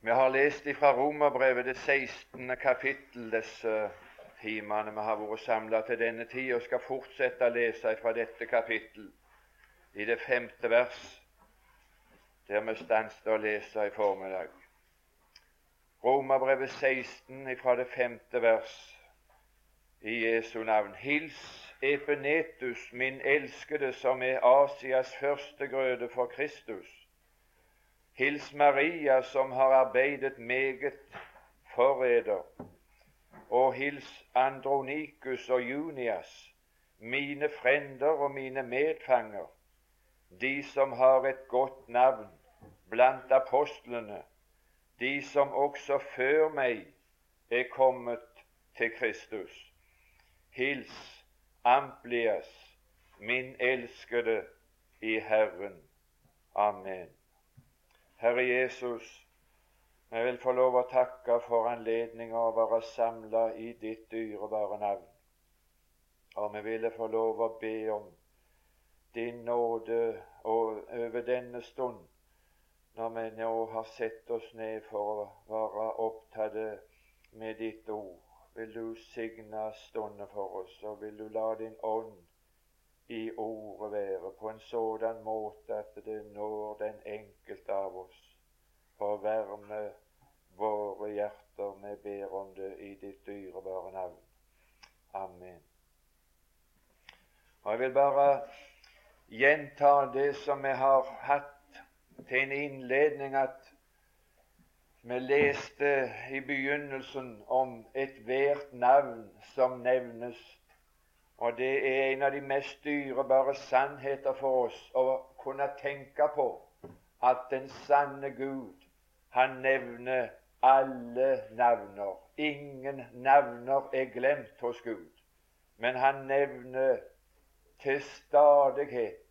Vi har lest fra Romerbrevet det 16. kapittel disse timene vi har vært samla til denne tid, og skal fortsette å lese fra dette kapittel i det femte vers, der vi stanset å lese i formiddag. Romerbrevet 16 fra det femte vers i Jesu navn. Hils Epenetus, min elskede, som er Asias første grøde for Kristus Hils Maria, som har arbeidet meget forræder. Og hils Andronikus og Junias, mine frender og mine medfanger, de som har et godt navn blant apostlene, de som også før meg er kommet til Kristus. Hils Amplias, min elskede i Herren. Amen. Herre Jesus, vi vil få lov å takke for anledninga å være samla i ditt dyrebare navn. Og vi ville få lov å be om din nåde over denne stund, når vi nå har sett oss ned for å være opptatt med ditt ord. Vil du signe stunden for oss, og vil du la din ånd i ordet være på en sådan måte at det når den enkelte av oss. For varme våre hjerter, vi ber om det i ditt dyrebare navn. Amen. Og Jeg vil bare gjenta det som vi har hatt til en innledning, at vi leste i begynnelsen om ethvert navn som nevnes og det er en av de mest dyrebare sannheter for oss å kunne tenke på at den sanne Gud, han nevner alle navner. Ingen navner er glemt hos Gud, men han nevner til stadighet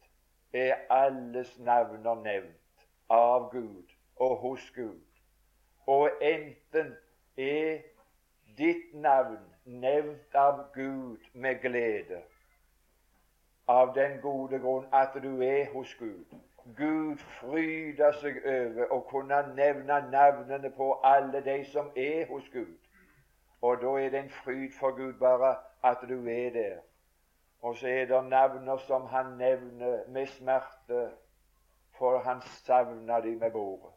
er alles navner nevnt av Gud og hos Gud. Og enten er ditt navn nevnt av Gud med glede, av den gode grunn at du er hos Gud. Gud fryder seg over å kunne nevne navnene på alle de som er hos Gud. Og da er det en fryd for Gud bare at du er der. Og så er det navner som han nevner med smerte, for han savner de med bordet.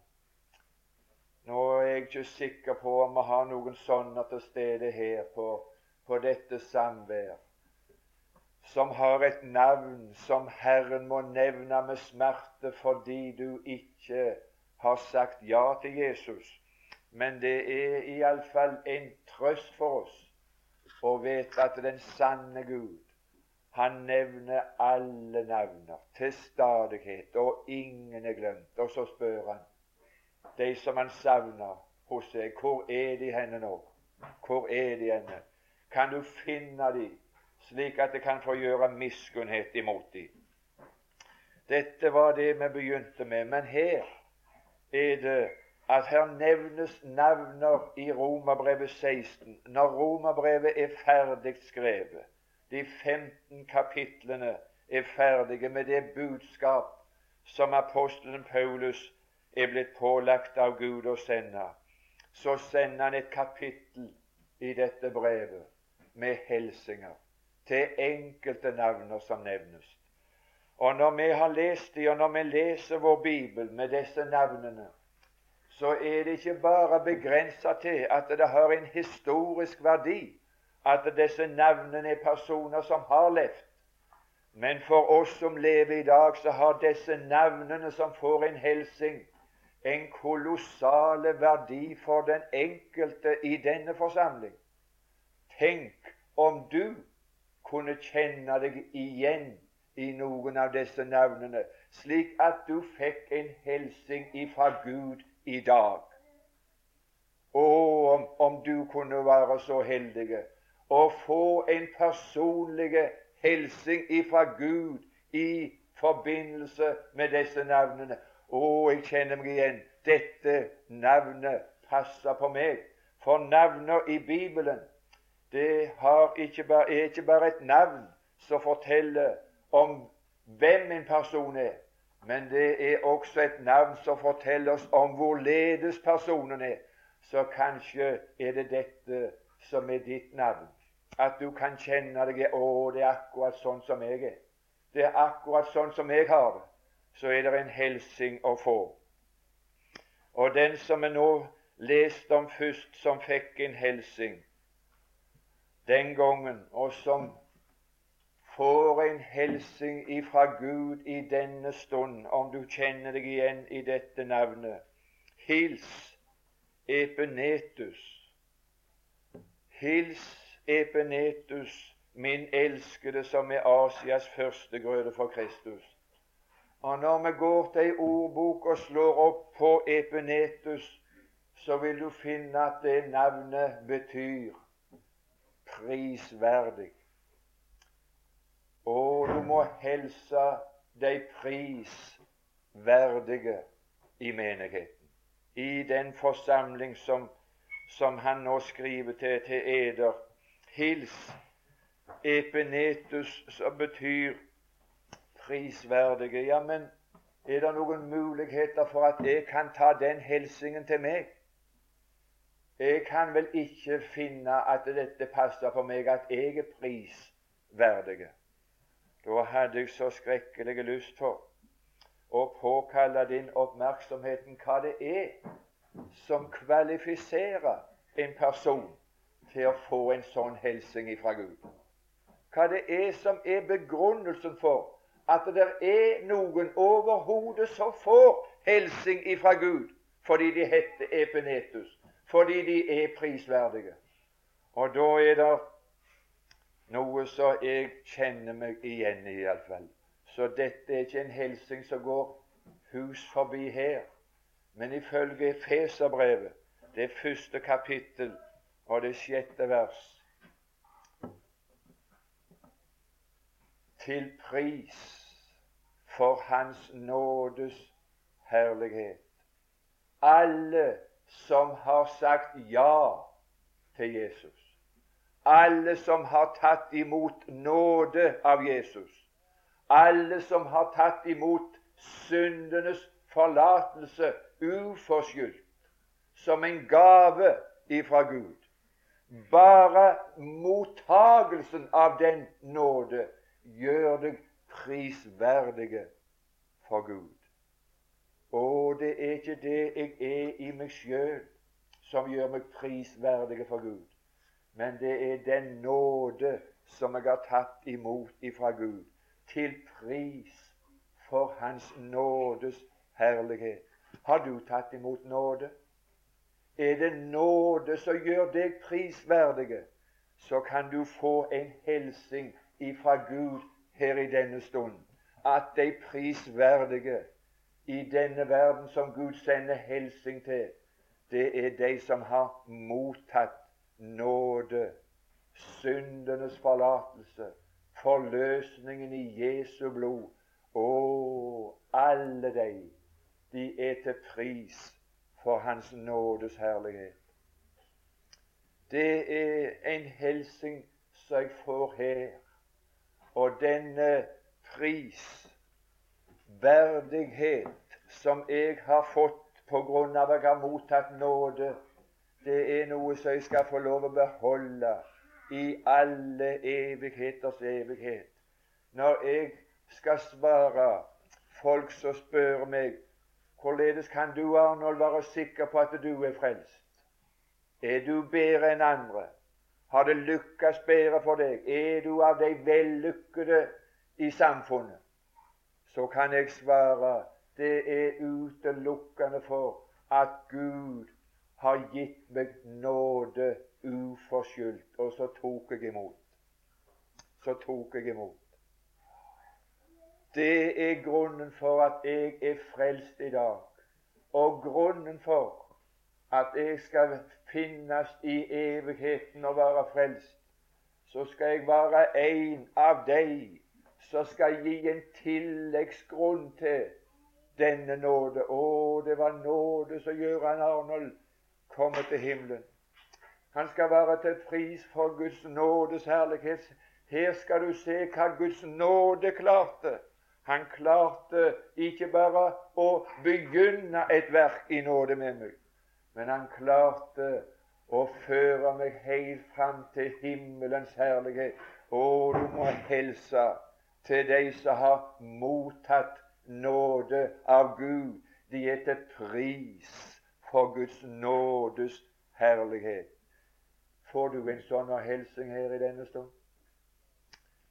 Nå er jeg ikke sikker på om vi har noen sånne til stede her på, på dette samvær, som har et navn som Herren må nevne med smerte fordi du ikke har sagt ja til Jesus. Men det er iallfall en trøst for oss å vite at den sanne Gud, han nevner alle navner til stadighet, og ingen er glemt. Og så spør han de som han savner hos seg. Hvor er de henne nå? Hvor er de henne? Kan du finne de, slik at det kan få gjøre miskunnhet imot de? Dette var det vi begynte med. Men her er det at her nevnes navner i Romerbrevet 16. Når Romerbrevet er ferdig skrevet, de 15 kapitlene er ferdige med det budskap som apostelen Paulus er blitt pålagt av Gud å sende, så sender han et kapittel i dette brevet med hilsener til enkelte navner som nevnes. Og når vi har lest de, og når vi leser vår bibel med disse navnene, så er det ikke bare begrensa til at det har en historisk verdi, at disse navnene er personer som har levd. Men for oss som lever i dag, så har disse navnene som får en hilsing, en kolossale verdi for den enkelte i denne forsamling. Tenk om du kunne kjenne deg igjen i noen av disse navnene, slik at du fikk en hilsing ifra Gud i dag. Å, om, om, du kunne være så heldig å få en personlig hilsing ifra Gud i forbindelse med disse navnene. Å, jeg kjenner meg igjen. Dette navnet passer på meg. For navnet i Bibelen det ikke bare, er ikke bare et navn som forteller om hvem en person er, men det er også et navn som forteller oss om hvorledes personen er. Så kanskje er det dette som er ditt navn. At du kan kjenne deg 'Å, det er akkurat sånn som jeg er'. Det er akkurat sånn som jeg har det. Så er det en helsing å få. Og den som vi nå leste om først, som fikk en helsing den gangen, og som får en helsing ifra Gud i denne stund, om du kjenner deg igjen i dette navnet. Hils Epenetus. Hils Epenetus, min elskede, som er Asias førstegrøde for Kristus. Og Når vi går til ei ordbok og slår opp på Epenetus, så vil du finne at det navnet betyr prisverdig. Og du må helse de prisverdige i menigheten, i den forsamling som, som han nå skriver til, til eder. Hils Epenetus, som betyr prisverdige. Ja, men er det noen muligheter for at jeg kan ta den hilsingen til meg? Jeg kan vel ikke finne at dette passer for meg, at jeg er prisverdig. Da hadde jeg så skrekkelig lyst for å påkalle din oppmerksomheten hva det er som kvalifiserer en person til å få en sånn hilsen fra Gud. Hva det er som er begrunnelsen for at det er noen overhodet som får hilsing fra Gud fordi de heter Epinetus, fordi de er prisverdige. Og da er det noe som jeg kjenner meg igjen i, iallfall. Så dette er ikke en hilsing som går hus forbi her. Men ifølge Feserbrevet, det første kapittel og det sjette vers Til pris for Hans nådes herlighet. Alle som har sagt ja til Jesus, alle som har tatt imot nåde av Jesus, alle som har tatt imot syndenes forlatelse uforskyldt, som en gave ifra Gud. Bare mottagelsen av den nåde gjør deg prisverdige for Gud. Og det er ikke det jeg er i meg sjøl som gjør meg prisverdige for Gud men det er den nåde som jeg har tatt imot ifra Gud, til pris for Hans nådes herlighet. Har du tatt imot nåde? Er det nåde som gjør deg prisverdige, så kan du få en hilsing ifra Gud her i denne stund. At de prisverdige i denne verden som Gud sender hilsing til, det er de som har mottatt nåde, syndenes forlatelse, forløsningen i Jesu blod. Og alle de, de er til pris for Hans nådes herlighet. Det er en hilsen som jeg får her. Og denne prisverdighet som jeg har fått på grunn av at jeg har mottatt nåde det er noe som jeg skal få lov å beholde i alle evigheters evighet. Når jeg skal svare folk som spør meg hvorledes kan du, Arnold, være sikker på at du er frelst? Er du bedre enn andre? Har det lykkes bedre for deg? Er du av de vellykkede i samfunnet? Så kan jeg svare det er utelukkende for at Gud har gitt meg nåde uforskyldt. Og så tok jeg imot. Så tok jeg imot. Det er grunnen for at jeg er frelst i dag. Og grunnen for at jeg skal finnes i evigheten og være frelst, så skal jeg være en av deg som skal gi en tilleggsgrunn til denne nåde. Å, det var nåde som gjør han Arnold komme til himmelen. Han skal være til pris for Guds nådes herlighet. Her skal du se hva Guds nåde klarte. Han klarte ikke bare å begynne et verk i nåde med meg, men han klarte å føre meg helt fram til himmelens herlighet. Å, du må hilse til de som har mottatt nåde av Gud. De er til pris for Guds nådes herlighet. Får du en sånn hilsen her i denne stund?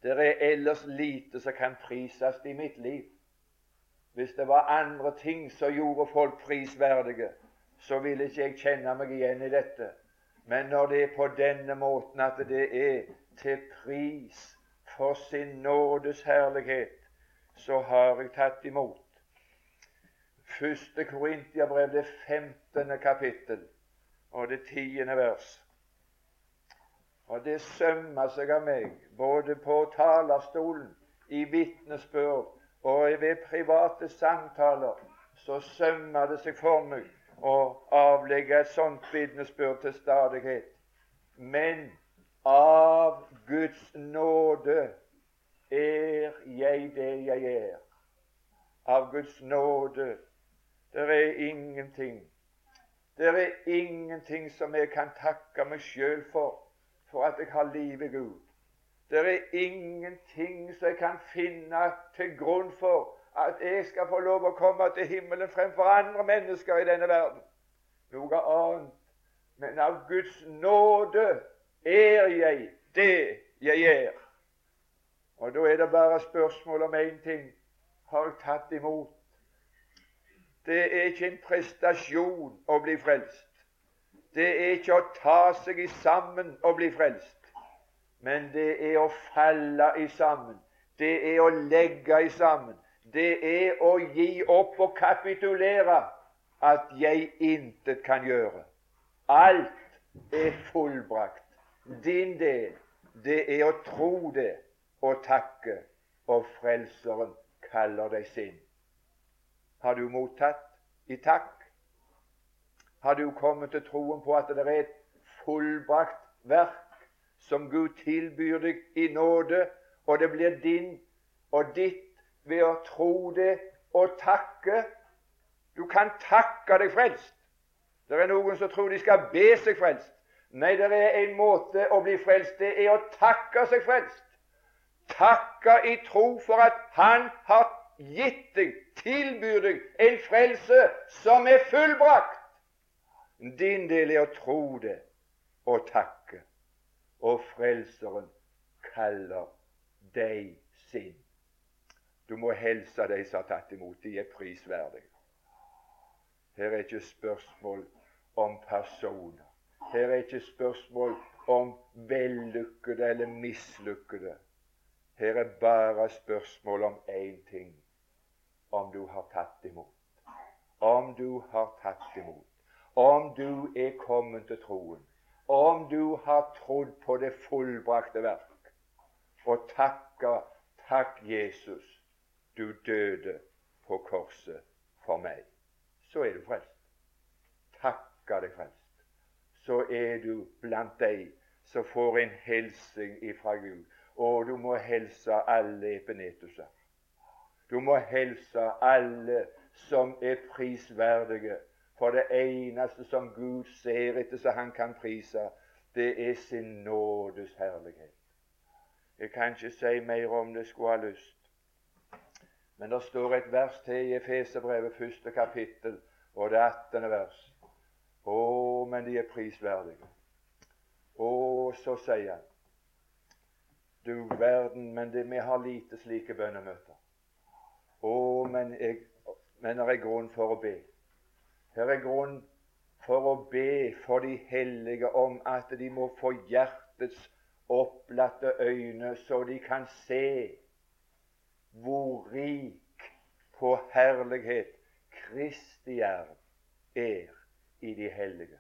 Det er ellers lite som kan prises i mitt liv. Hvis det var andre ting som gjorde folk prisverdige, så ville ikke jeg kjenne meg igjen i dette. Men når det er på denne måten at det er til pris for sin nådes herlighet, så har jeg tatt imot. Første Korintiabrev, det 15. kapittel og det tiende vers. Og det sømmer seg av meg, både på talerstolen, i vitnesbyrd og ved private samtaler, så sømmer det seg for meg å avlegge et sånt vitnesbyrd til stadighet. Men av Guds nåde er jeg det jeg er. Av Guds nåde. Det er ingenting. Det er ingenting som jeg kan takke meg sjøl for for at jeg har livet Gud. Det er ingenting som jeg kan finne til grunn for at jeg skal få lov å komme til himmelen fremfor andre mennesker i denne verden. Noe annet. Men av Guds nåde er jeg det jeg er. Og da er det bare spørsmål om én ting. Har jeg tatt imot? Det er ikke en prestasjon å bli frelst. Det er ikke å ta seg i sammen og bli frelst, men det er å falle i sammen. Det er å legge i sammen. Det er å gi opp og kapitulere at jeg intet kan gjøre. Alt er fullbrakt. Din del, det er å tro det og takke, og Frelseren kaller deg sin. Har du mottatt i takk? har du kommet til troen på at det er et fullbrakt verk som Gud tilbyr deg i nåde, og det blir din og ditt ved å tro det og takke. Du kan takke deg frelst. Det er noen som tror de skal be seg frelst. Nei, det er en måte å bli frelst Det er å takke seg frelst. Takke i tro for at Han har gitt deg, tilbyr deg, en frelse som er fullbrakt. Din del er å tro det og takke. Og Frelseren kaller deg sin. Du må helse de som har tatt imot. De er prisverdige. Her er ikke spørsmål om personer. Her er ikke spørsmål om vellykkede eller mislykkede. Her er bare spørsmål om én ting om du har tatt imot. Om du har tatt imot om du er kommet til troen, om du har trodd på det fullbrakte verk, og takka Takk, Jesus, du døde på korset for meg. Så er du frelst. Takka deg frelst. Så er du blant deg som får en hilsen ifra Gud. Og du må hilse alle epenetuser. Du må hilse alle som er prisverdige for det eneste som Gud ser etter så han kan prise, det er sin nådes herlighet. Jeg kan ikke si mer om det, skulle ha lyst. Men det står et vers til i Efeserbrevet, første kapittel, og det 18. vers. Å, men de er prisverdige. Å, så sier han Du verden, men det, vi har lite slike bønnemøter. Å, men, jeg, men det er grunn for å be. Her er grunn for å be for de hellige om at de må få hjertets opplatte øyne, så de kan se hvor rik på herlighet Kristi arv er i de hellige.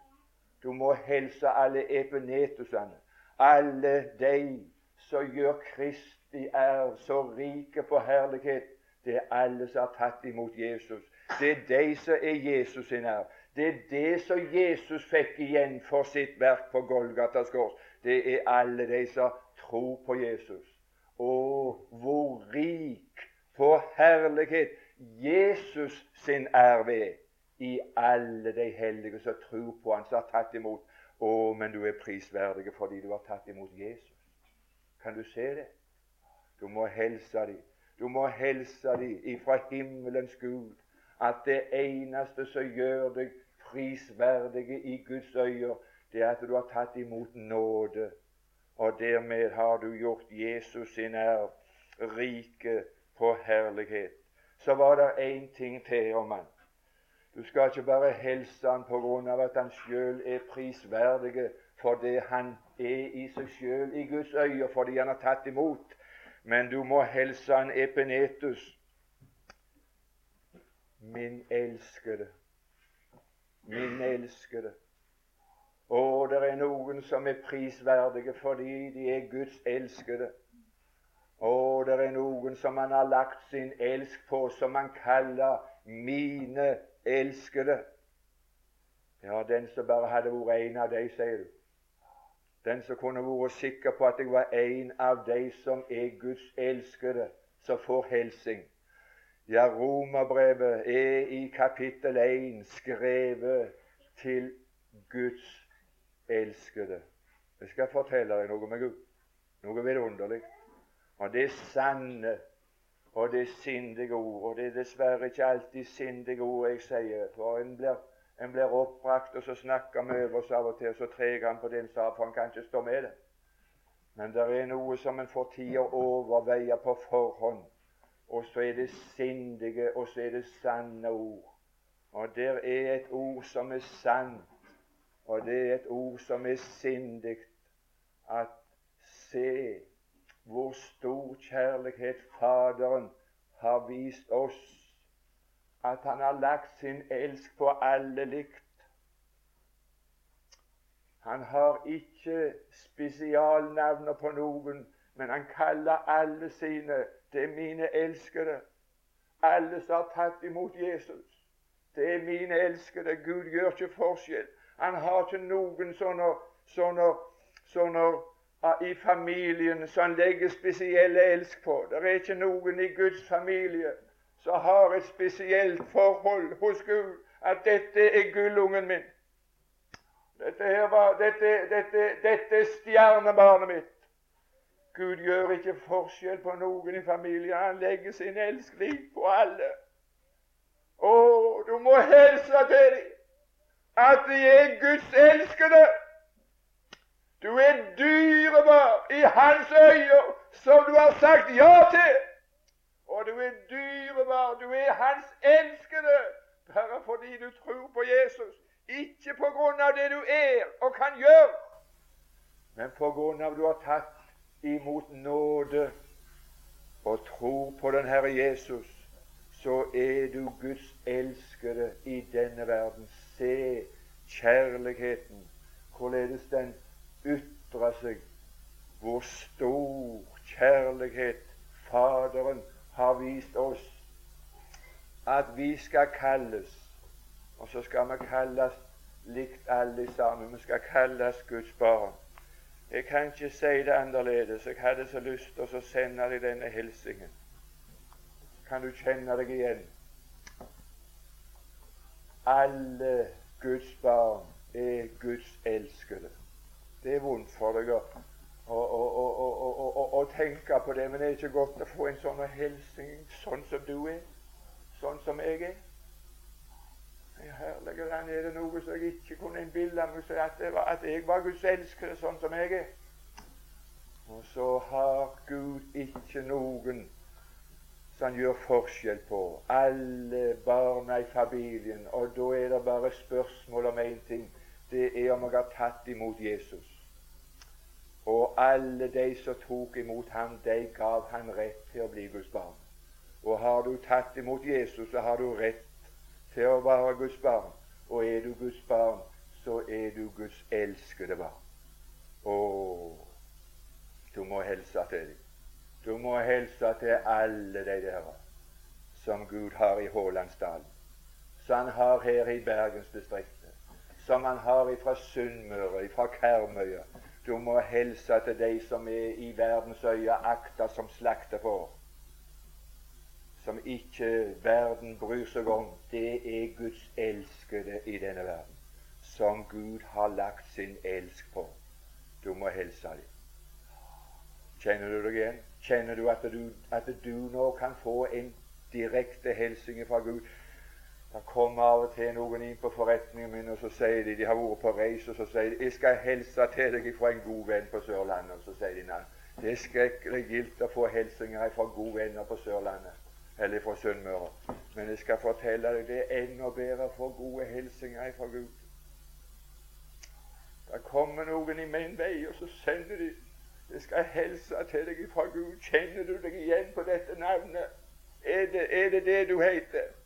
Du må helse alle epenetusene, alle de som gjør Kristi arv så rike på herlighet. Det er alle som har tatt imot Jesus. Det er de som er Jesus sin arv. Det er det som Jesus fikk igjen for sitt verk på Golgatas kors. Det er alle de som tror på Jesus. Å, hvor rik på herlighet Jesus sin ved i alle de hellige som tror på Han, som har tatt imot. Å, men du er prisverdig fordi du har tatt imot Jesus. Kan du se det? Du må helse dem. Du må helse dem ifra himmelens Gud at det eneste som gjør deg prisverdige i Guds øyne, det er at du har tatt imot nåde. Og dermed har du gjort Jesus sin ære rike på herlighet. Så var det én ting til om han. Du skal ikke bare helse han på grunn av at han sjøl er prisverdig for det han er i seg sjøl i Guds øyne, fordi han har tatt imot. Men du må helse han Epenetus, min elskede, min elskede. Og det er noen som er prisverdige fordi de er Guds elskede. Og det er noen som han har lagt sin elsk på, som han kaller 'mine elskede'. Ja, den som bare hadde vært en av deg, sier du. Den som kunne vært sikker på at jeg var en av de som er Guds elskede, som får helsing. Ja, Romerbrevet er i kapittel 1 skrevet til Guds elskede. Jeg skal fortelle deg noe med Gud. Noe vidunderlig. Og det sanne og det sindige ord. Og det er dessverre ikke alltid sindige ord jeg sier. For en blir, en blir oppbrakt, og så snakker vi over oss av og til, og så treger han på den en sa, for han kan ikke stå med det. Men det er noe som en får tid å overveie på forhånd. Og så er det sindige, og så er det sanne ord. Og der er et ord som er sant, og det er et ord som er sindig. At se hvor stor kjærlighet Faderen har vist oss, at han har lagt sin elsk på alle likt. Han har ikke spesialnavner på noen, men han kaller alle sine det er mine elskede. Alle som har tatt imot Jesus. Det er mine elskede. Gud gjør ikke forskjell. Han har ikke noen sånne, sånne, sånne i familien som legger spesielle elsk på. Det er ikke noen i Guds familie som har et spesielt forhold hos Gud at 'dette er gullungen min'. Dette, her var, dette, dette, dette er stjernebarnet mitt. Gud gjør ikke forskjell på noen i familien. Han legger sin elskling på alle. Å, du må hilse til dem at de er Guds elskede. Du er dyrebar i Hans øyne, som du har sagt ja til. Og du er dyrebar, du er Hans elskede, bare fordi du tror på Jesus. Ikke på grunn av det du er og kan gjøre, men på grunn av du har tatt imot nåde og tror på den Herre Jesus, så er du Guds elskede i denne verden. Se kjærligheten, hvorledes den ytre seg hvor stor kjærlighet Faderen har vist oss at vi skal kalles, og så skal vi kalles likt alle sammen. Vi skal kalles Guds barn. Jeg kan ikke si det annerledes. Jeg hadde så lyst til å sende deg denne hilsingen. Kan du kjenne deg igjen? Alle Guds barn er Guds elskede. Det er vondt for deg å, å, tenke på det, men det er ikke godt å få en sånn hilsen sånn som du er, sånn som jeg er. Herlige land, er det noe som jeg ikke kunne innbille meg at, at jeg var Guds elskede sånn som jeg er? Og så har Gud ikke noen som han gjør forskjell på. Alle barna i familien. Og da er det bare spørsmål om én ting. Det er om jeg har tatt imot Jesus. Og alle de som tok imot ham, de gav han rett til å bli Guds barn. Og har du tatt imot Jesus, så har du rett til å være Guds barn. Og er du Guds barn, så er du Guds elskede barn. Å, du må hilse til dem. Du må hilse til alle de der som Gud har i Hålandsdalen, som han har her i Bergensdistriktet, som han har fra Sunnmøre, fra Karmøya, du må hilse til de som er i verdens øye akta som slaktefår. som ikke verden bryr seg om, det er Guds elskede i denne verden, som Gud har lagt sin elsk på. Du må hilse dem. Kjenner du deg igjen? Kjenner du at du, at du nå kan få en direkte hilsen fra Gud? Det kommer av og til noen inn på forretningen min, og så sier de de har vært på reise, og så sier de 'Jeg skal hilse til deg fra en god venn på Sørlandet.' Og så sier de nei. Det er skrekkelig gildt å få hilsener fra gode venner på Sørlandet eller fra Sunnmøre. Men jeg skal fortelle deg det er enda bedre å få gode hilsener fra Gud. Det kommer noen i min vei, og så sender de 'Jeg skal hilse til deg fra Gud. Kjenner du deg igjen på dette navnet?' Er det er det, det du heter?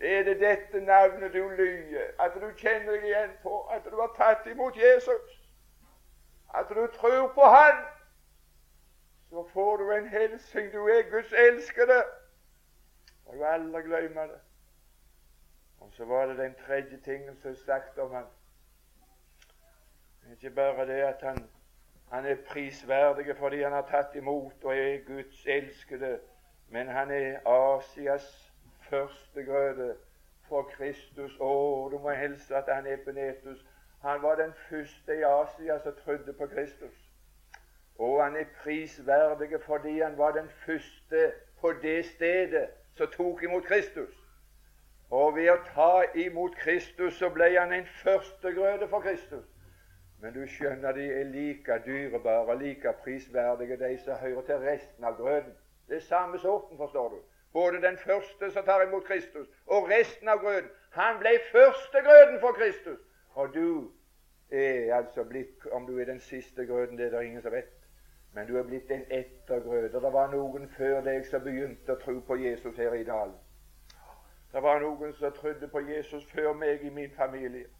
Er det dette navnet du lyver? At du kjenner deg igjen på at du har tatt imot Jesus? At du tror på Han? Så får du en hilsen. Du er Guds elskede. Og du aldri glemme det. Og så var det den tredje tingen som er sagt om han. Ikke bare det at han, han er prisverdig fordi han har tatt imot og er Guds elskede, men han er Asias førstegrøde for Kristus. Å, du må hilse at han Epinetus han var den første i Asia som trodde på Kristus. Og han er prisverdig fordi han var den første på det stedet som tok imot Kristus. Og ved å ta imot Kristus så ble han en førstegrøde for Kristus. Men du skjønner, de er like dyrebare, like prisverdige, de som hører til resten av grøden. Det er samme sorten, forstår du. Både den første som tar imot Kristus, og resten av grøden. Han ble førstegrøden for Kristus. Og du er altså blitt Om du er den siste grøden, det er det ingen som vet. Men du er blitt en. Og det var noen før deg som begynte å tro på Jesus her i dalen. Det var noen som trodde på Jesus før meg i min familie.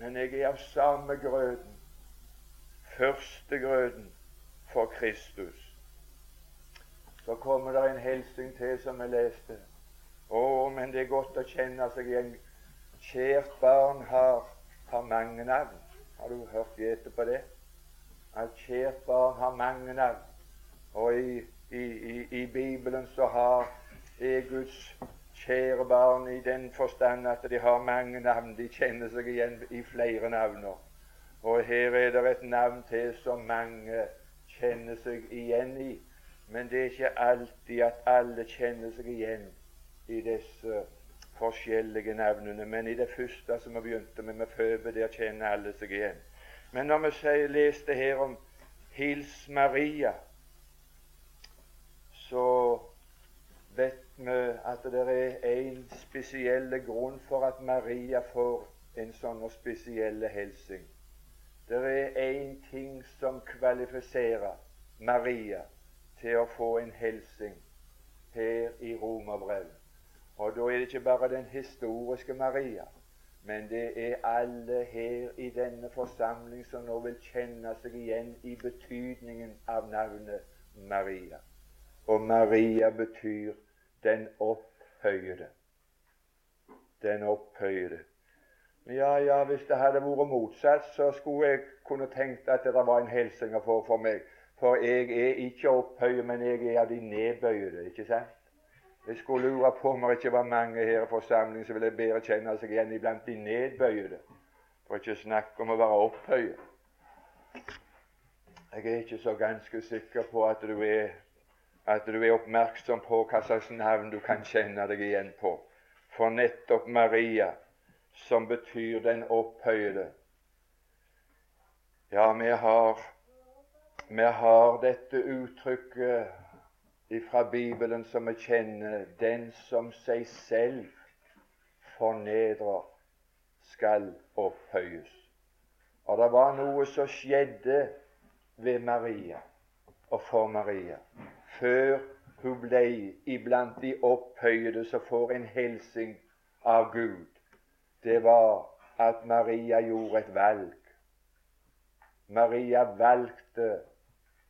Men jeg er av samme grøden. Førstegrøden for Kristus så kommer det en hilsen til som jeg leste. Å, men det er godt å kjenne seg igjen. Kjært barn har, har mange navn. Har du hørt gjete på det? At kjært barn har mange navn. Og i, i, i, i Bibelen så har er Guds kjære barn i den forstand at de har mange navn. De kjenner seg igjen i flere navner. Og her er det et navn til som mange kjenner seg igjen i. Men det er ikke alltid at alle kjenner seg igjen i disse forskjellige navnene. Men i det første som vi begynte med, med Føbe, der kjenner alle seg igjen. Men når vi sier, leste her om Hils Maria, så vet vi at det er en spesiell grunn for at Maria får en sånn spesiell hilsen. Det er én ting som kvalifiserer Maria til å få en hilsing her i Romerbrevet. Og da er det ikke bare den historiske Maria, men det er alle her i denne forsamling som nå vil kjenne seg igjen i betydningen av navnet Maria. Og Maria betyr den opphøyede. Den opphøyede. Ja, ja, hvis det hadde vært motsatt, så skulle jeg kunne tenkt at det var en hilsen å få for meg. For jeg er ikke opphøyet, men jeg er av de nedbøyede. ikke sant? Jeg skulle lure på om det ikke var mange her i forsamlingen som ville bedre kjenne seg igjen iblant de nedbøyede, for ikke snakke om å være opphøyet. Jeg er ikke så ganske sikker på at du er, at du er oppmerksom på hva slags navn du kan kjenne deg igjen på. For nettopp Maria, som betyr den opphøyede Ja, vi har vi har dette uttrykket fra Bibelen som vi kjenner 'Den som seg selv fornedrer, skal opphøyes'. Og det var noe som skjedde ved Maria og for Maria før hun ble iblant de opphøyede som får en hilsing av Gud. Det var at Maria gjorde et valg. Maria valgte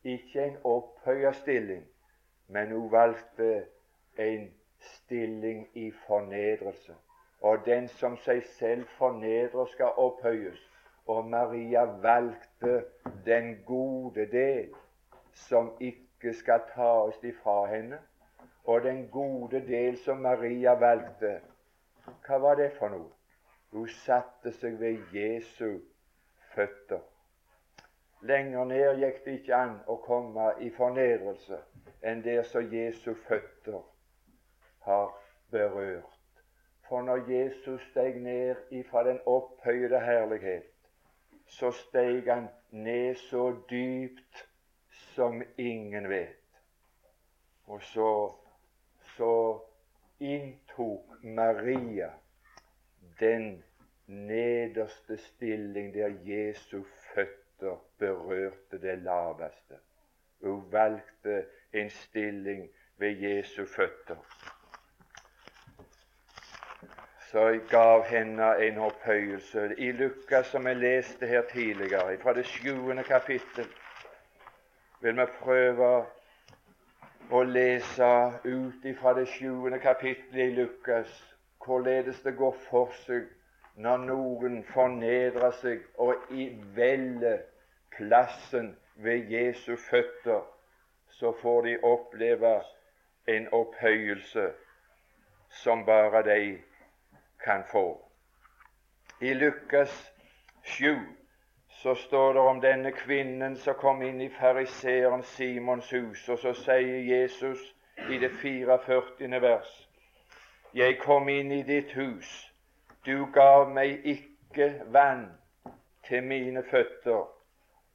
ikke en opphøya stilling, men hun valgte en stilling i fornedrelse. Og den som seg selv fornedrer, skal opphøyes. Og Maria valgte den gode del, som ikke skal tas ifra henne. og den gode del som Maria valgte, hva var det for noe? Hun satte seg ved Jesu føtter. Lenger ned gikk det ikke an å komme i fornedrelse enn der som Jesu føtter har berørt. For når Jesus steg ned ifra den opphøyde herlighet, så steg han ned så dypt som ingen vet. Og så, så inntok Maria den nederste stilling der Jesu føtter berørte det laveste. Hun valgte en stilling ved Jesu føtter. Så jeg gav henne en opphøyelse. I Lukas, som jeg leste her tidligere, fra det sjuende kapittel, vil vi prøve å lese ut fra det sjuende kapittelet i Lukas hvorledes det går for seg når noen fornedrer seg og velger plassen ved Jesu føtter, så får de oppleve en opphøyelse som bare de kan få. I Lukas 7 så står det om denne kvinnen som kom inn i fariseeren Simons hus, og så sier Jesus i det 44. vers Jeg kom inn i ditt hus, du gav meg ikke vann til mine føtter,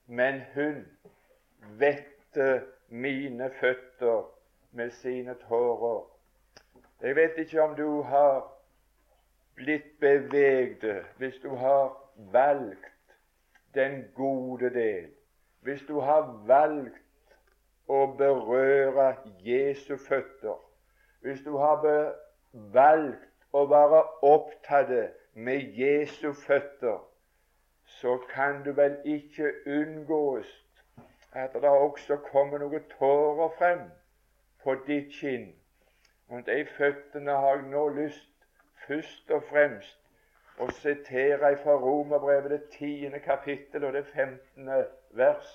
men hun vette mine føtter med sine tårer. Jeg vet ikke om du har blitt bevegd hvis du har valgt den gode del, hvis du har valgt å berøre Jesu føtter, hvis du har valgt å være opptatt med Jesu føtter, så kan du vel ikke unngås at det også kommer noen tårer frem på ditt kinn. Og de føttene har jeg nå lyst først og fremst å sitere fra Romerbrevet det tiende kapittel og det femtende vers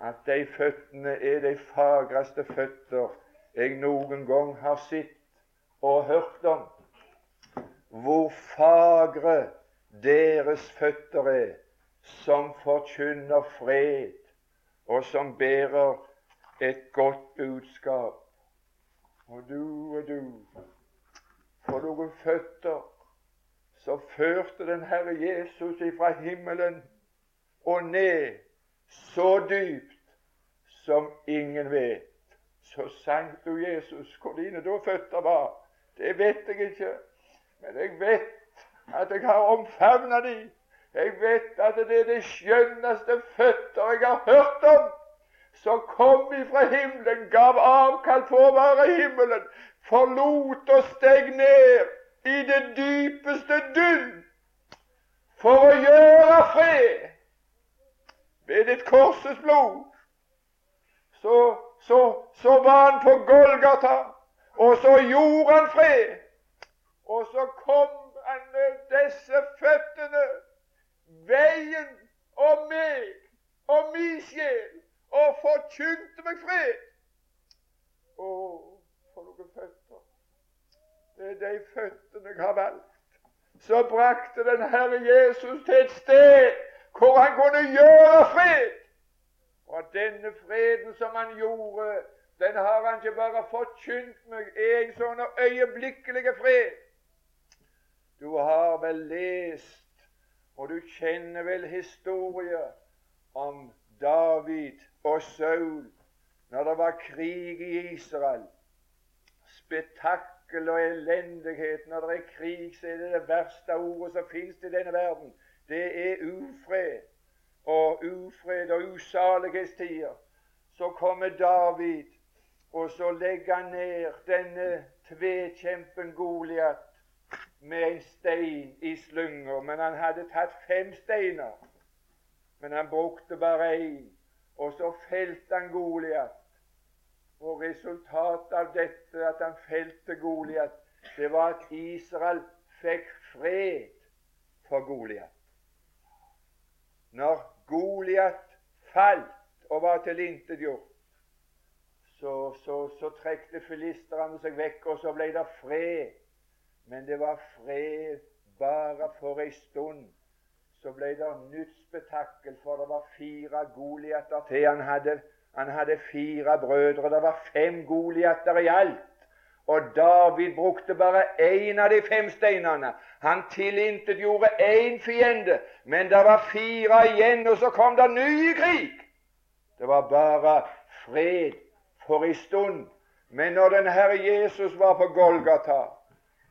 at de føttene er de fagreste føtter jeg noen gang har sett og hørt om. Hvor fagre deres føtter er, som forkynner fred, og som bærer et godt budskap. Og du og du, for noen føtter så førte den Herre Jesus ifra himmelen og ned så dypt som ingen vet. Så sank du Jesus hvor dine da føtter var. Det vet jeg ikke, men jeg vet at jeg har omfavna de. Jeg vet at det er det skjønneste føtter jeg har hørt om, som kom ifra himmelen, gav avkall på å være himmelen, forlot og steg ned i det dypeste dynn for å gjøre fred ved ditt korses blod. Så, så, så var han på Golgata, og så gjorde han fred. Og så kom han med disse føttene, veien og meg og min sjel, og forkynte meg fred. Å, for noen føtter! Det er de føttene jeg har valgt. Så brakte den Herre Jesus til et sted hvor han kunne gjøre fred. Og denne freden som han gjorde, den har han ikke bare forkynt meg er en sånn øyeblikkelig fred. Du har vel lest, og du kjenner vel historier om David og Saul når det var krig i Israel. Spetakkel og elendighet. Når det er krig, så er det det verste ordet som fins i denne verden. Det er ufred og ufred og usalighetstider. Så kommer David, og så legger han ned denne tvekjempen Goliat med en stein i slynga. Men han hadde tatt fem steiner, men han brukte bare én. Og så felte han Goliat. Og resultatet av dette, at han felte Goliat, det var at Israel fikk fred for Goliat. Når Goliat falt og var tilintetgjort, så, så, så trekte filistrene seg vekk, og så ble det fred. Men det var fred bare for ei stund. Så ble det nytt spetakkel, for det var fire Goliater til. Han hadde, han hadde fire brødre. Det var fem Goliater i alt. Og David brukte bare én av de fem steinene. Han tilintetgjorde én fiende, men det var fire igjen, og så kom det ny krig. Det var bare fred for ei stund. Men når den Herre Jesus var på Golgata,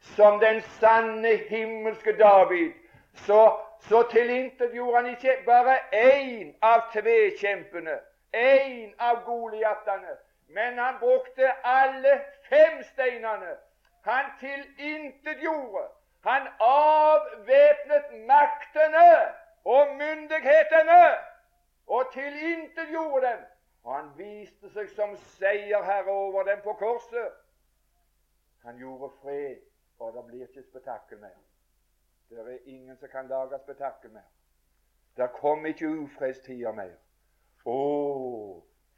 som den sanne himmelske David, så, så tilintetgjorde han ikke bare én av tvekjempene, én av goliatene, men han brukte alle fem steinene. Han tilintetgjorde. Han avvæpnet maktene og myndighetene og tilintetgjorde dem. Og han viste seg som seierherre over dem på korset. Han gjorde fred, og det blir ikke spetakkel mer. Det er ingen som kan lage spetakkel mer. Det kommer ikke ufredstider mer. Å,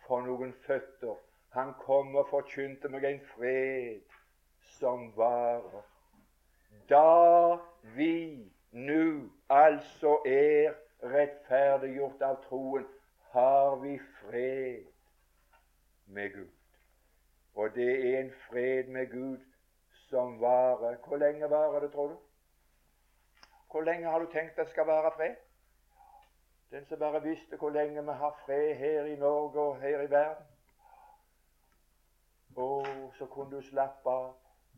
for noen føtter han kom og forkynte meg en fred som varer. Da vi nu altså er rettferdiggjort av troen, har vi fred med Gud. Og det er en fred med Gud som varer. Hvor lenge varer det, tror du? Hvor lenge har du tenkt det skal være fred? Den som bare visste hvor lenge vi har fred her i Norge og her i verden. Å, så kunne du slappe av.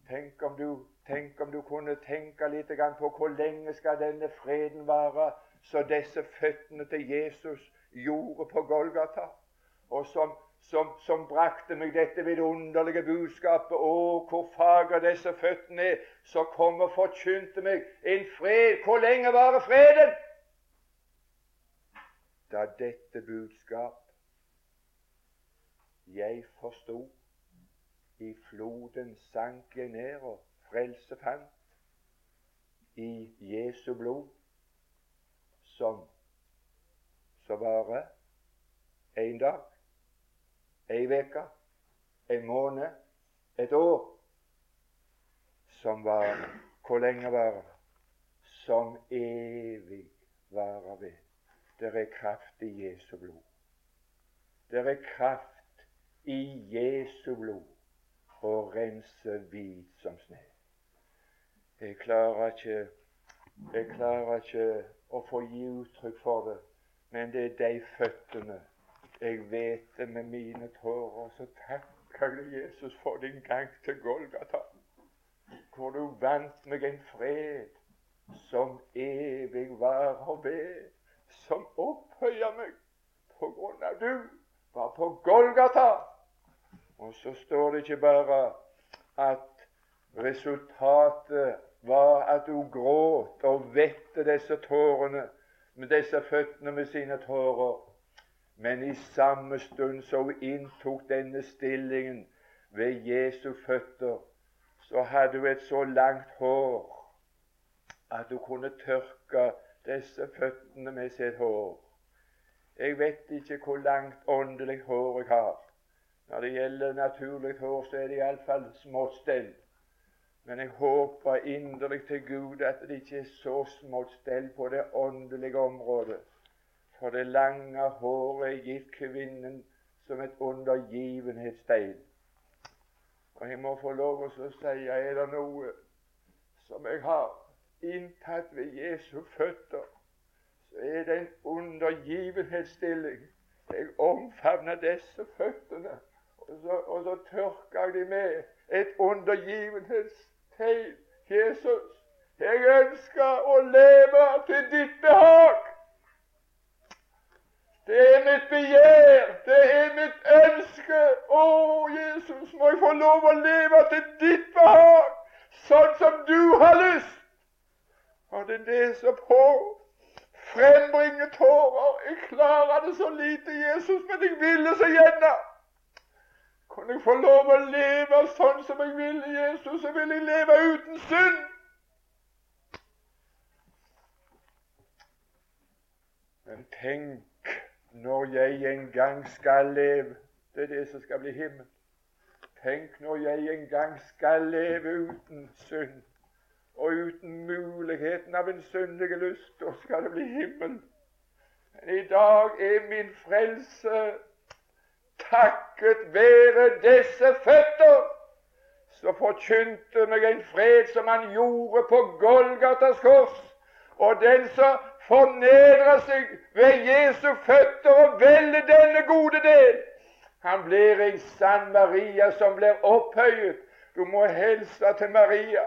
Tenk om du, tenk om du kunne tenke litt på hvor lenge skal denne freden vare, så disse føttene til Jesus gjorde på Golgata, og som, som, som brakte meg dette vidunderlige budskapet. Å, hvor fager disse føttene er, som kom og forkynte meg en fred. Hvor lenge varer freden? Da dette budskap jeg forsto i floden sank jeg ned, og frelse fant i Jesu blod, som så varer en dag, ei uke, en måned, et år, som var Hvor lenge varer? Som evig varer ved. Det er kraft i Jesu blod. Det er kraft i Jesu blod og rense hvit som sne. Jeg klarer ikke jeg klarer ikke å få gi uttrykk for det, men det er de føttene jeg vet det med mine tårer. Så takker du Jesus for din gang til Golgata, hvor du vant meg en fred som evig varer ved, som opphøyer meg på grunn av du var på Golgata og så står det ikke bare at resultatet var at hun gråt og vette disse tårene med disse føttene med sine tårer. Men i samme stund som hun inntok denne stillingen ved Jesu føtter, så hadde hun et så langt hår at hun kunne tørke disse føttene med sitt hår. Jeg vet ikke hvor langt åndelig hår jeg har. Når det gjelder naturlig hår, så er det iallfall smått stell. Men jeg håper inderlig til Gud at det ikke er så smått stell på det åndelige området. For det lange håret gitt kvinnen som et undergivenhetstegn. Og jeg må få lov å si er det noe som jeg har inntatt ved Jesu føtter, så er det en undergivenhetsstilling. Jeg omfavner disse føttene så, og så tørker jeg de med et undergivenhetstegn. Jesus, jeg ønsker å leve til ditt behag. Det er mitt begjær, det er mitt ønske. Å, Jesus, må jeg få lov å leve til ditt behag, sånn som du har lyst. Og det er det som på frembringer tårer. Jeg klarer det så lite, Jesus, men jeg ville så gjerne. Kunne jeg få lov å leve sånn som jeg vil, Jesus, så vil jeg leve uten synd. Men tenk når jeg en gang skal leve. Det er det som skal bli himmel. Tenk når jeg en gang skal leve uten synd og uten muligheten av en syndig lyst, da skal det bli himmel. Men i dag er min frelse takket være disse føtter, så forkynte meg en fred som han gjorde på Golgatas kors. Og den som fornedrer seg ved Jesu føtter og velge denne gode del, han blir en sann Maria som blir opphøyet. Du må hilse til Maria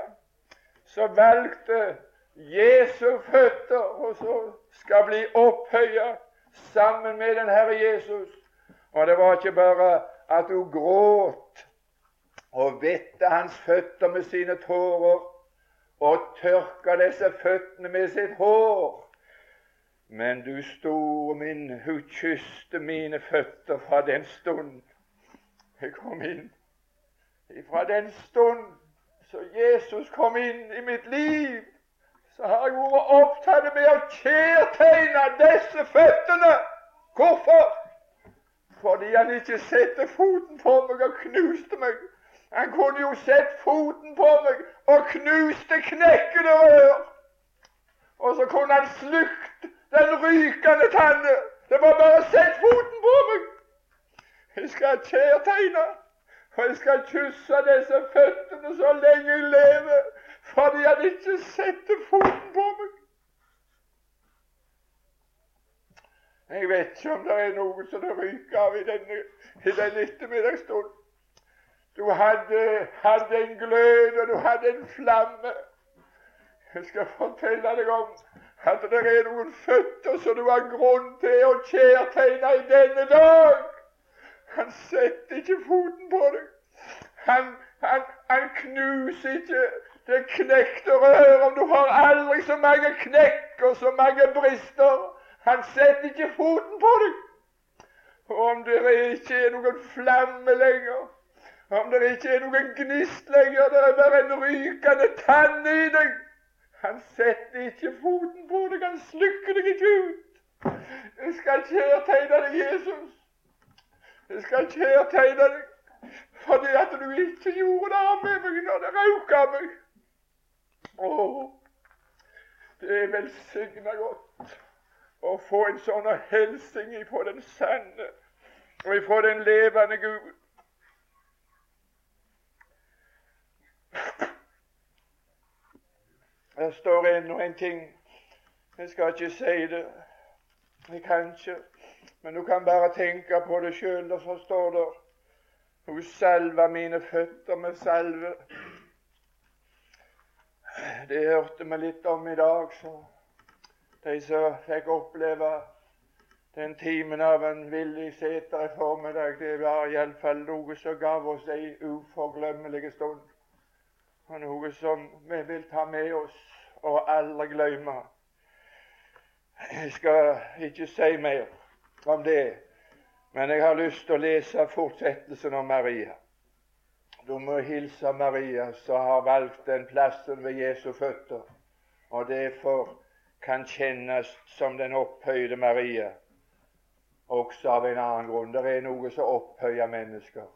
så valgte Jesu føtter, og så skal bli opphøyet sammen med den Herre Jesus. Og det var ikke bare at hun gråt og vette hans føtter med sine tårer og tørka disse føttene med sitt hår. Men du store min, hun kysste mine føtter fra den stund jeg kom inn. Fra den stund så Jesus kom inn i mitt liv, så har jeg vært opptatt med å kjærtegne disse føttene. Hvorfor? Fordi han ikke satte foten på meg og knuste meg. Han kunne jo sett foten på meg og knuste knekkede rør. Og så kunne han slukt den rykende tanne. Det var bare å sette foten på meg. Jeg skal kjærtegne. Og jeg skal kysse disse føttene så lenge jeg lever, fordi han ikke setter foten på meg. Jeg vet ikke om det er noe som det ryker av i denne, i denne ettermiddagsstunden. Du hadde, hadde en glød, og du hadde en flamme. Jeg skal fortelle deg om at det er noen føtter som du har grunn til å kjærtegne i denne dag. Han setter ikke foten på deg. Han, han, han knuser ikke det knekte rør om du har aldri så mange knekk og så mange brister. Han setter ikke foten på deg. Og om det ikke er noen flamme lenger, om det ikke er noen gnist lenger, det er bare en rykende tann i deg Han setter ikke foten på deg, han slukker deg ikke ut. Jeg skal kjærtegne deg, Jesus. Jeg skal kjærtegne deg fordi at du ikke gjorde det med meg når det av meg. Å, det er velsigna godt å få en sånn hilsen ifra den sanne og ifra den levende Gud. Det står ennå en ting. Jeg skal ikke si det. Jeg kan ikke. Men du kan bare tenke på det sjøl. Og så står det Hun salva mine føtter med salve. Det hørte vi litt om i dag, så de som fikk oppleve den timen av en villig seter i formiddag, det var iallfall noe som gav oss ei uforglemmelig stund. Og noe som vi vil ta med oss og aldri glemme. Jeg skal ikke si mer om det. Men jeg har lyst til å lese fortsettelsen om Maria. Du må hilse Maria, som har valgt den plassen ved Jesu føtter, og derfor kan kjennes som den opphøyde Maria, også av en annen grunn. Det er noe som opphøyer mennesker.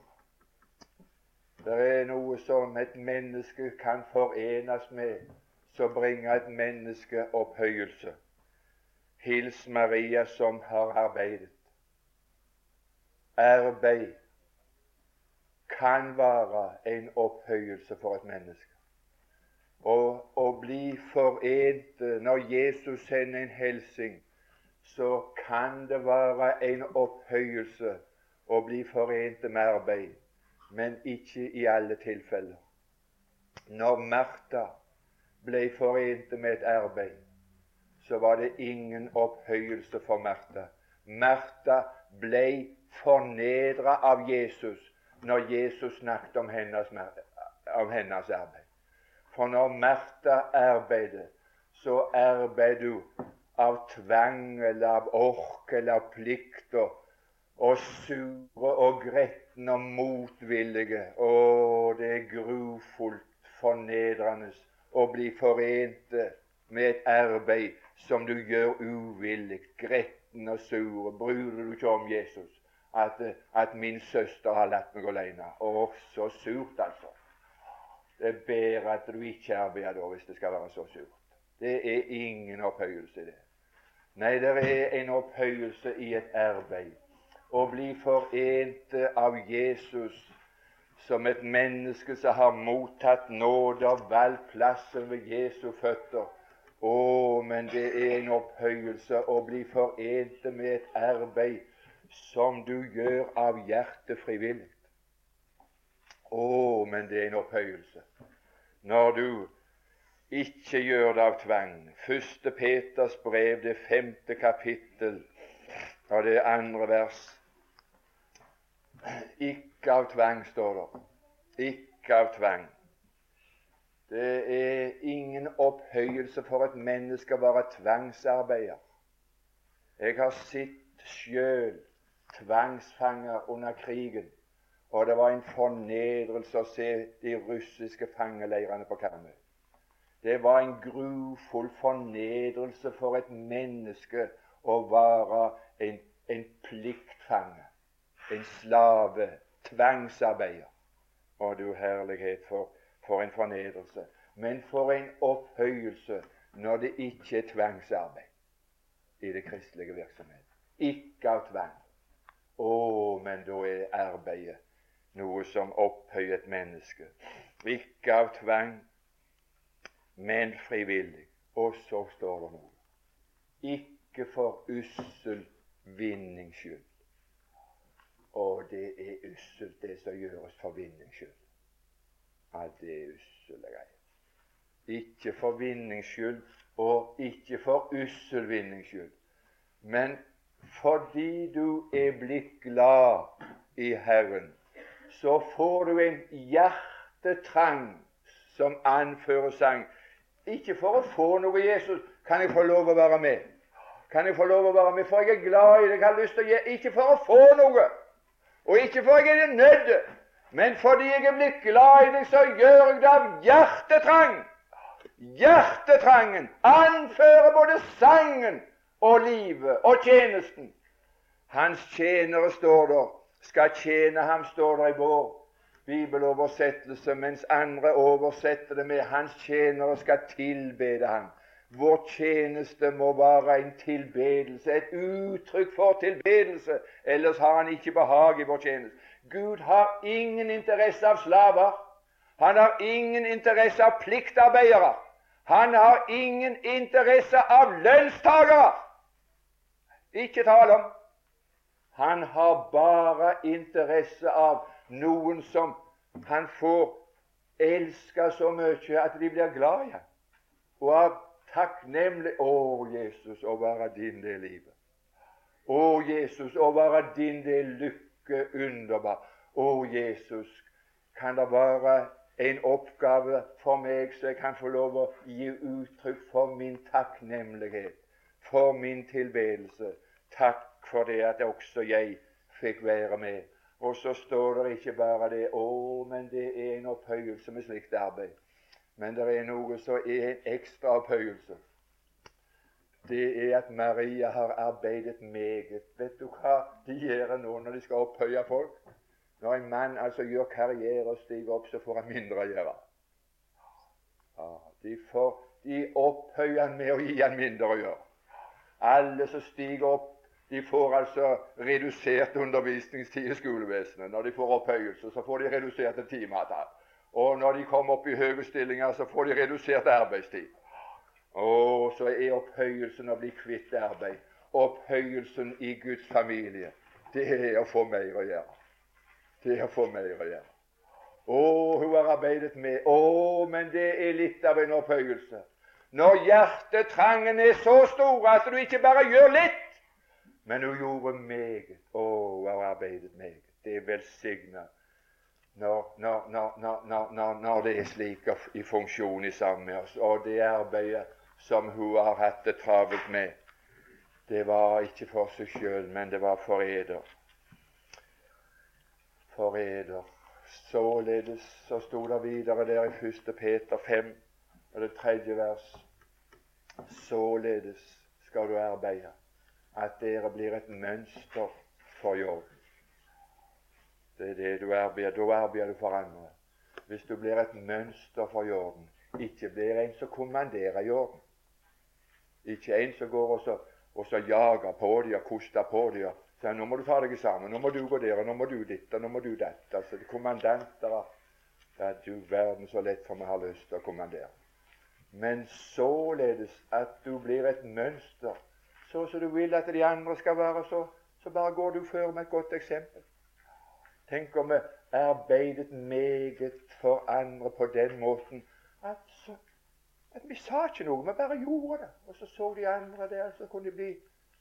Det er noe som et menneske kan forenes med, som bringer et menneske opphøyelse. Hils Maria som har arbeidet. Arbeid kan være en opphøyelse for et menneske. Og å bli forent Når Jesus sender en hilsen, så kan det være en opphøyelse å bli forent med arbeid, men ikke i alle tilfeller. Når Martha ble forent med et arbeid, så var det ingen opphøyelse for Martha. Martha ble fornedra av Jesus når Jesus snakket om hennes, om hennes arbeid. For når Martha arbeider, så arbeider du av tvang eller av ork eller av plikter og sure og gretne og motvillige. Å, det er grufullt fornedrende å bli forente med et arbeid som du gjør uvillig, gretten og sur. Bryr du ikke om Jesus? at, at min søster har latt meg alene. Å, så surt, altså. Det er bedre at du ikke arbeider da, hvis det skal være så surt. Det er ingen opphøyelse i det. Nei, det er en opphøyelse i et arbeid. Å bli forent av Jesus som et menneske som har mottatt nåde og valgt plassen ved Jesu føtter. Å, men det er en opphøyelse å bli forent med et arbeid som du gjør av hjertet frivillig. Å, men det er en opphøyelse når du ikke gjør det av tvang. Første Peters brev, det femte kapittel og det andre vers. Ikke av tvang, står det. Ikke av tvang. Det er ingen opphøyelse for et menneske å være tvangsarbeider. Jeg har sett sjøl tvangsfanger under krigen, og det var en fornedrelse å se de russiske fangeleirene på Karmøy. Det var en grufull fornedrelse for et menneske å være en, en pliktfange, en slave, tvangsarbeider. Å, du herlighet, for, for en fornedrelse. Men for en opphøyelse når det ikke er tvangsarbeid i det kristelige virksomhet. Ikke av tvang. Å, men da er arbeidet noe som opphøyer et menneske. Ikke av tvang, men frivillig. Og så står det noe. Ikke for ussel vinnings skyld. Og det er usselt, det som gjøres for vinnings skyld. Alt er usselt, greier. Ikke for vinnings skyld, og ikke for ussel vinnings skyld. Men fordi du er blitt glad i Herren, så får du en hjertetrang som anfører sang. Ikke for å få noe Jesus. Kan jeg få lov å være med? Kan jeg få lov å være med, for jeg er glad i det. Jeg har lyst til å gi Ikke for å få noe, og ikke for jeg er nødt, men fordi jeg er blitt glad i deg, så gjør jeg det av hjertetrang. Hjertetrangen anfører både sangen og livet og tjenesten. Hans tjenere, står der, skal tjene ham, står der i vår bibeloversettelse, mens andre oversetter det med 'Hans tjenere skal tilbede ham'. Vår tjeneste må være en tilbedelse, et uttrykk for tilbedelse. Ellers har han ikke behag i vår tjeneste. Gud har ingen interesse av slaver. Han har ingen interesse av pliktarbeidere. Han har ingen interesse av lønnstagere. Ikke tale om. Han har bare interesse av noen som han får elske så mye at de blir glad i ham. Og av takknemlig Å, Jesus, å være din del livet. Å, Jesus, å være din del lykke underbar. Å, Jesus, kan det være en oppgave for meg så jeg kan få lov å gi uttrykk for min takknemlighet, for min tilbedelse. Takk for det at også jeg fikk være med. Og så står det ikke bare det å, men det er en opphøyelse med slikt arbeid. Men det er noe som er en ekstra opphøyelse. Det er at Maria har arbeidet meget. Vet du hva de gjør nå når de skal opphøye folk? Når en mann altså gjør karriere og stiger opp, så får han mindre å gjøre. Ja, de, får, de opphøyer han med å gi han mindre å gjøre. Alle som stiger opp de får altså redusert undervisningstid i skolevesenet. Når de får opphøyelse, så får de reduserte timeantall. Og når de kommer opp i høye stillinger, så får de redusert arbeidstid. Og så er opphøyelsen å bli kvitt arbeid. Opphøyelsen i Guds familie, det er å få mer å gjøre. Det er å få mer å gjøre. Å, hun har arbeidet med Å, men det er litt av en opphøyelse. Når hjertetrangen er så stor at du ikke bare gjør litt, men hun gjorde meget. Å, hun har arbeidet meget. Det er velsigna når, når, når, når, det er slik i funksjon i sammen med oss. Og det arbeidet som hun har hatt det travelt med, det var ikke for seg sjøl, men det var for eder. For eder. Således så sto det videre der i 1. Peter 5, og det tredje vers. Således skal du arbeide at dere blir et mønster for jobb. Det er det du arbeider. Da arbeider du for andre. Hvis du blir et mønster for jorden, ikke blir en som kommanderer jorden. Ikke en som går og så, og så jager på dem og koster på dem. Så nå må du ta deg sammen. Nå må du gå der, og nå må du ditt, og nå må du dette. Altså, det kommandanter er du verden så lett for vi har lyst til å kommandere. Men således at du blir et mønster, så som du vil at de andre skal være, så, så bare går du før med et godt eksempel. Tenk om vi arbeidet meget for andre på den måten at, så, at vi sa ikke noe, vi bare gjorde det. Og så så de andre der, så kunne de bli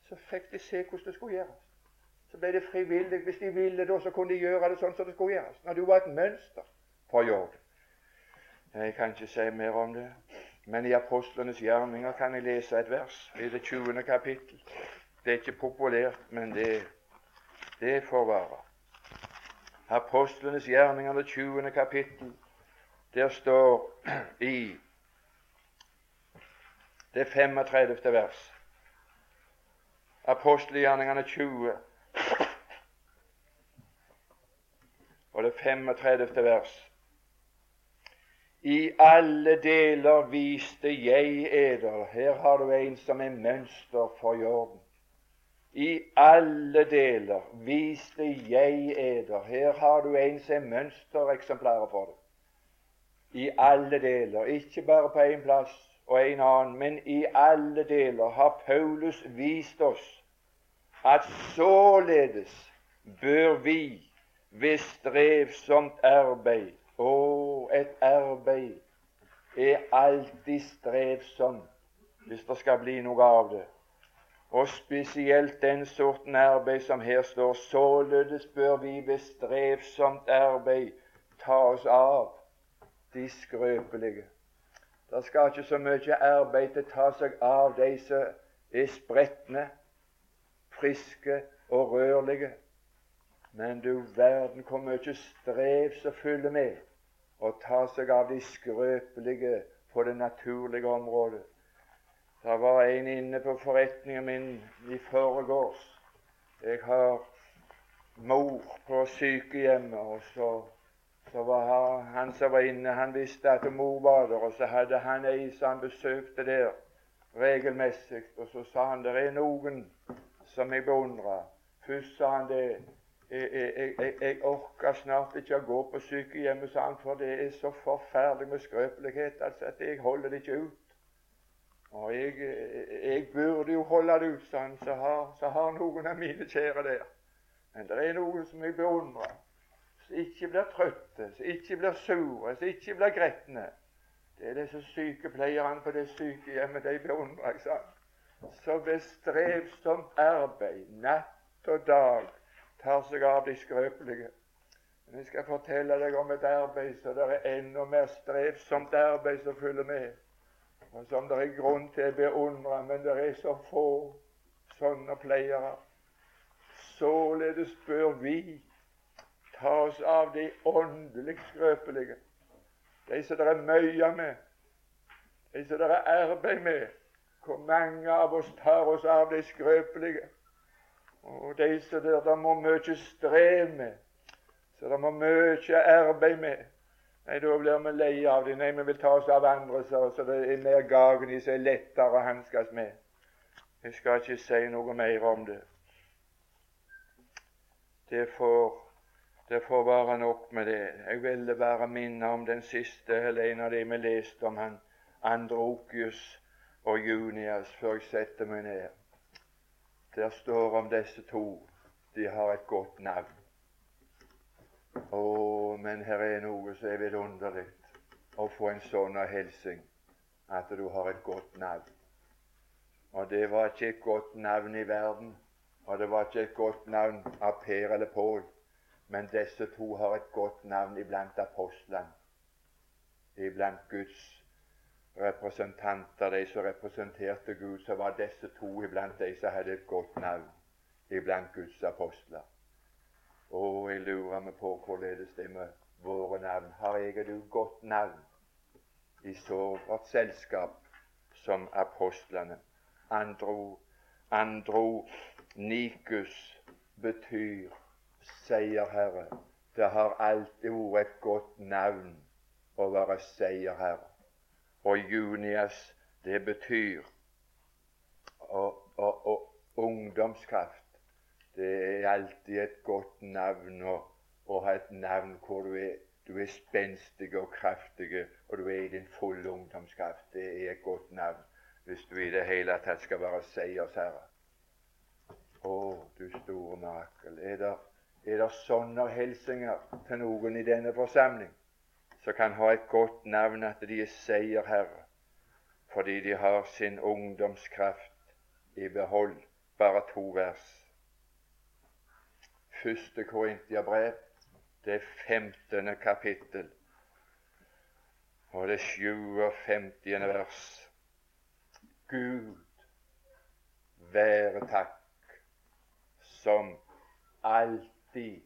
så fikk de se hvordan det skulle gjøres. Så ble det frivillig. Hvis de ville da, så kunne de gjøre det sånn som det skulle gjøres. Når du var et mønster for jorden. Jeg kan ikke si mer om det. Men i apostlenes gjerninger kan jeg lese et vers i det 20. kapittel. Det er ikke populært, men det, det får være. Apostlenes gjerninger, det 20. kapittel. Der står i det 35. vers. Apostelgjerningene 20 og det 35. vers. I alle deler viste jeg eder Her har du en som er mønster for jorden. I alle deler viste jeg eder Her har du en som er mønstereksemplarer for det. I alle deler, ikke bare på én plass og en annen, men i alle deler har Paulus vist oss at således bør vi ved strevsomt arbeid å, et arbeid er alltid strevsomt hvis det skal bli noe av det. Og spesielt den sorten arbeid som her står. Således bør vi ved strevsomt arbeid ta oss av de skrøpelige. Det skal ikke så mye arbeid til å ta seg av de som er spretne, friske og rørlige. Men du verden hvor mye strev som følger med å ta seg av de skrøpelige på det naturlige området. Det var en inne på forretningen min i forgårs. Jeg har mor på sykehjemmet, og så, så var han som var inne, han visste at mor var der, og så hadde han ei som han besøkte der regelmessig, og så sa han det er noen som jeg beundrer. Først sa han det jeg, jeg, jeg, jeg orker snart ikke å gå på sykehjemmet, sa han, for det er så forferdelig med skrøpelighet altså, at jeg holder det ikke ut. Og jeg, jeg burde jo holde det sa så har, så har noen av mine kjære der. Men det er noen som jeg beundrer, som ikke blir trøtte, som ikke blir sure, som ikke blir gretne. Det er disse sykepleierne på det sykehjemmet de beundrer jeg, sant? Så ved strevsomt arbeid, natt og dag, tar seg av de skrøpelige. Men jeg skal fortelle deg om et arbeid så det er enda mer strevsomt arbeid som følger med, og som det er grunn til å beundre, men det er så få sånne pleiere. Således bør vi ta oss av de åndelig skrøpelige, de som det er mye med, de som det er arbeid med. Hvor mange av oss tar oss av de skrøpelige? Og de som det må mye strev med, så det må mye arbeid med. Nei, da blir vi lei av dem. Nei, vi vil ta oss av andre, så det er mer gagen i seg lettere å hanskes med. Jeg skal ikke si noe mer om det. Det får, det får være nok med det. Jeg ville bare minne om den siste, eller en av de vi leste om, han Androkius og Junias, før jeg setter meg ned. Der står om disse to de har et godt navn. Å, men her er noe som er vidunderlig å få en sånn hilsen at du har et godt navn. Og det var ikke et godt navn i verden, og det var ikke et godt navn av Per eller Pål, men disse to har et godt navn iblant apostlene, iblant Guds representanter, de som representerte Gud, så var disse to iblant de som hadde et godt navn iblant Guds apostler. Og jeg lurer meg på hvorledes det med våre navn. Har jeg du godt navn i så vårt selskap som apostlene? Andro, andro Nikus betyr seierherre. det har alltid vært et godt navn å være seierherre. Og Junias, det betyr og, og, og ungdomskraft. Det er alltid et godt navn å, å ha et navn hvor du er, du er spenstig og kraftig, og du er i din fulle ungdomskraft. Det er et godt navn hvis du i det hele tatt skal være seiersherre. Å, du store makel. Er det, er det sånne hilsener til noen i denne forsamling som kan ha et godt navn, at de er seierherre fordi de har sin ungdomskraft i behold? Bare to vers. Første Korintiabrev, det 15. kapittel, og det 57. vers. Gud være takk, som alltid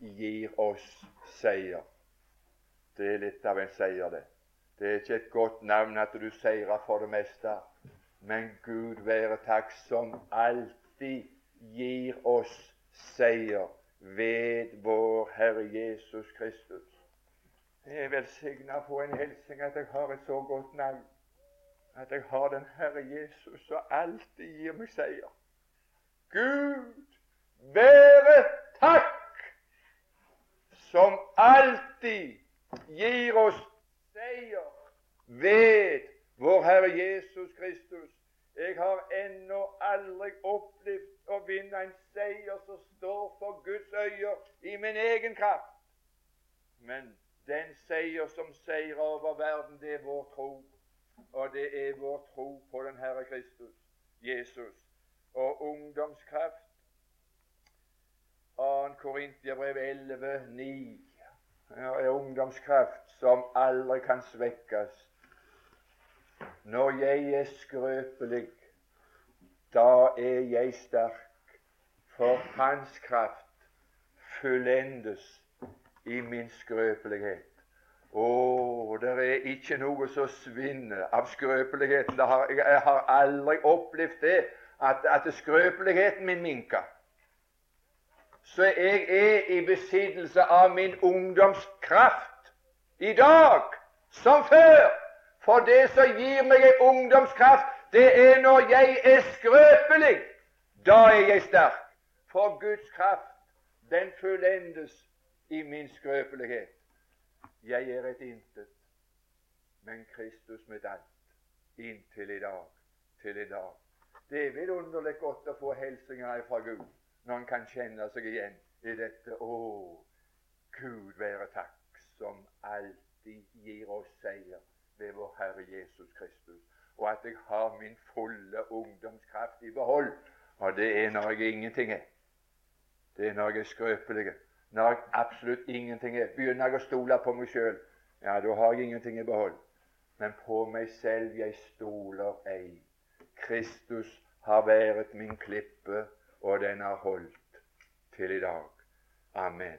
gir oss seier. Det er litt av en seier, det. Det er ikke et godt navn at du seirer for det meste, men Gud være takk, som alltid gir oss seier ved vår Herre Jesus Kristus. Jeg er velsigna på en hilsen at jeg har et så godt navn at jeg har den Herre Jesus som alltid gir meg seier. Gud være takk, som alltid gir oss seier ved vår Herre Jesus Kristus. Jeg har ennå aldri opplevd å vinne en seier som står for Guds øyne i min egen kraft. Men den seier som seirer over verden, det er vår tro og det er vår tro på den Herre Kristus, Jesus. Og ungdomskraft 2. Korintiabrev 11, 9 er ungdomskraft som aldri kan svekkes. Når jeg er skrøpelig, da er jeg sterk, for Hans kraft fullendes i min skrøpelighet. Å, det er ikke noe som svinner av skrøpeligheten. Har, jeg har aldri opplevd det, at, at skrøpeligheten min minker. Så jeg er i besittelse av min ungdomskraft i dag som før. For det som gir meg en ungdomskraft, det er når jeg er skrøpelig. Da er jeg sterk. For Guds kraft, den fullendes i min skrøpelighet. Jeg er et intet, men Kristus med alt. Inntil i dag. Til i dag. Det er vidunderlig godt å få hilsener fra Gud når en kan kjenne seg igjen i dette. Å, Gud være takk, som alltid gir oss seier ved vår Herre Jesus Kristus. Og at jeg har min fulle ungdomskraft i behold. Og det er når jeg ingenting er. Det er når jeg er skrøpelig når jeg absolutt ingenting er. Begynner jeg å stole på meg sjøl, ja, da har jeg ingenting i behold. Men på meg selv jeg stoler ei. Kristus har vært min klippe, og den har holdt til i dag. Amen.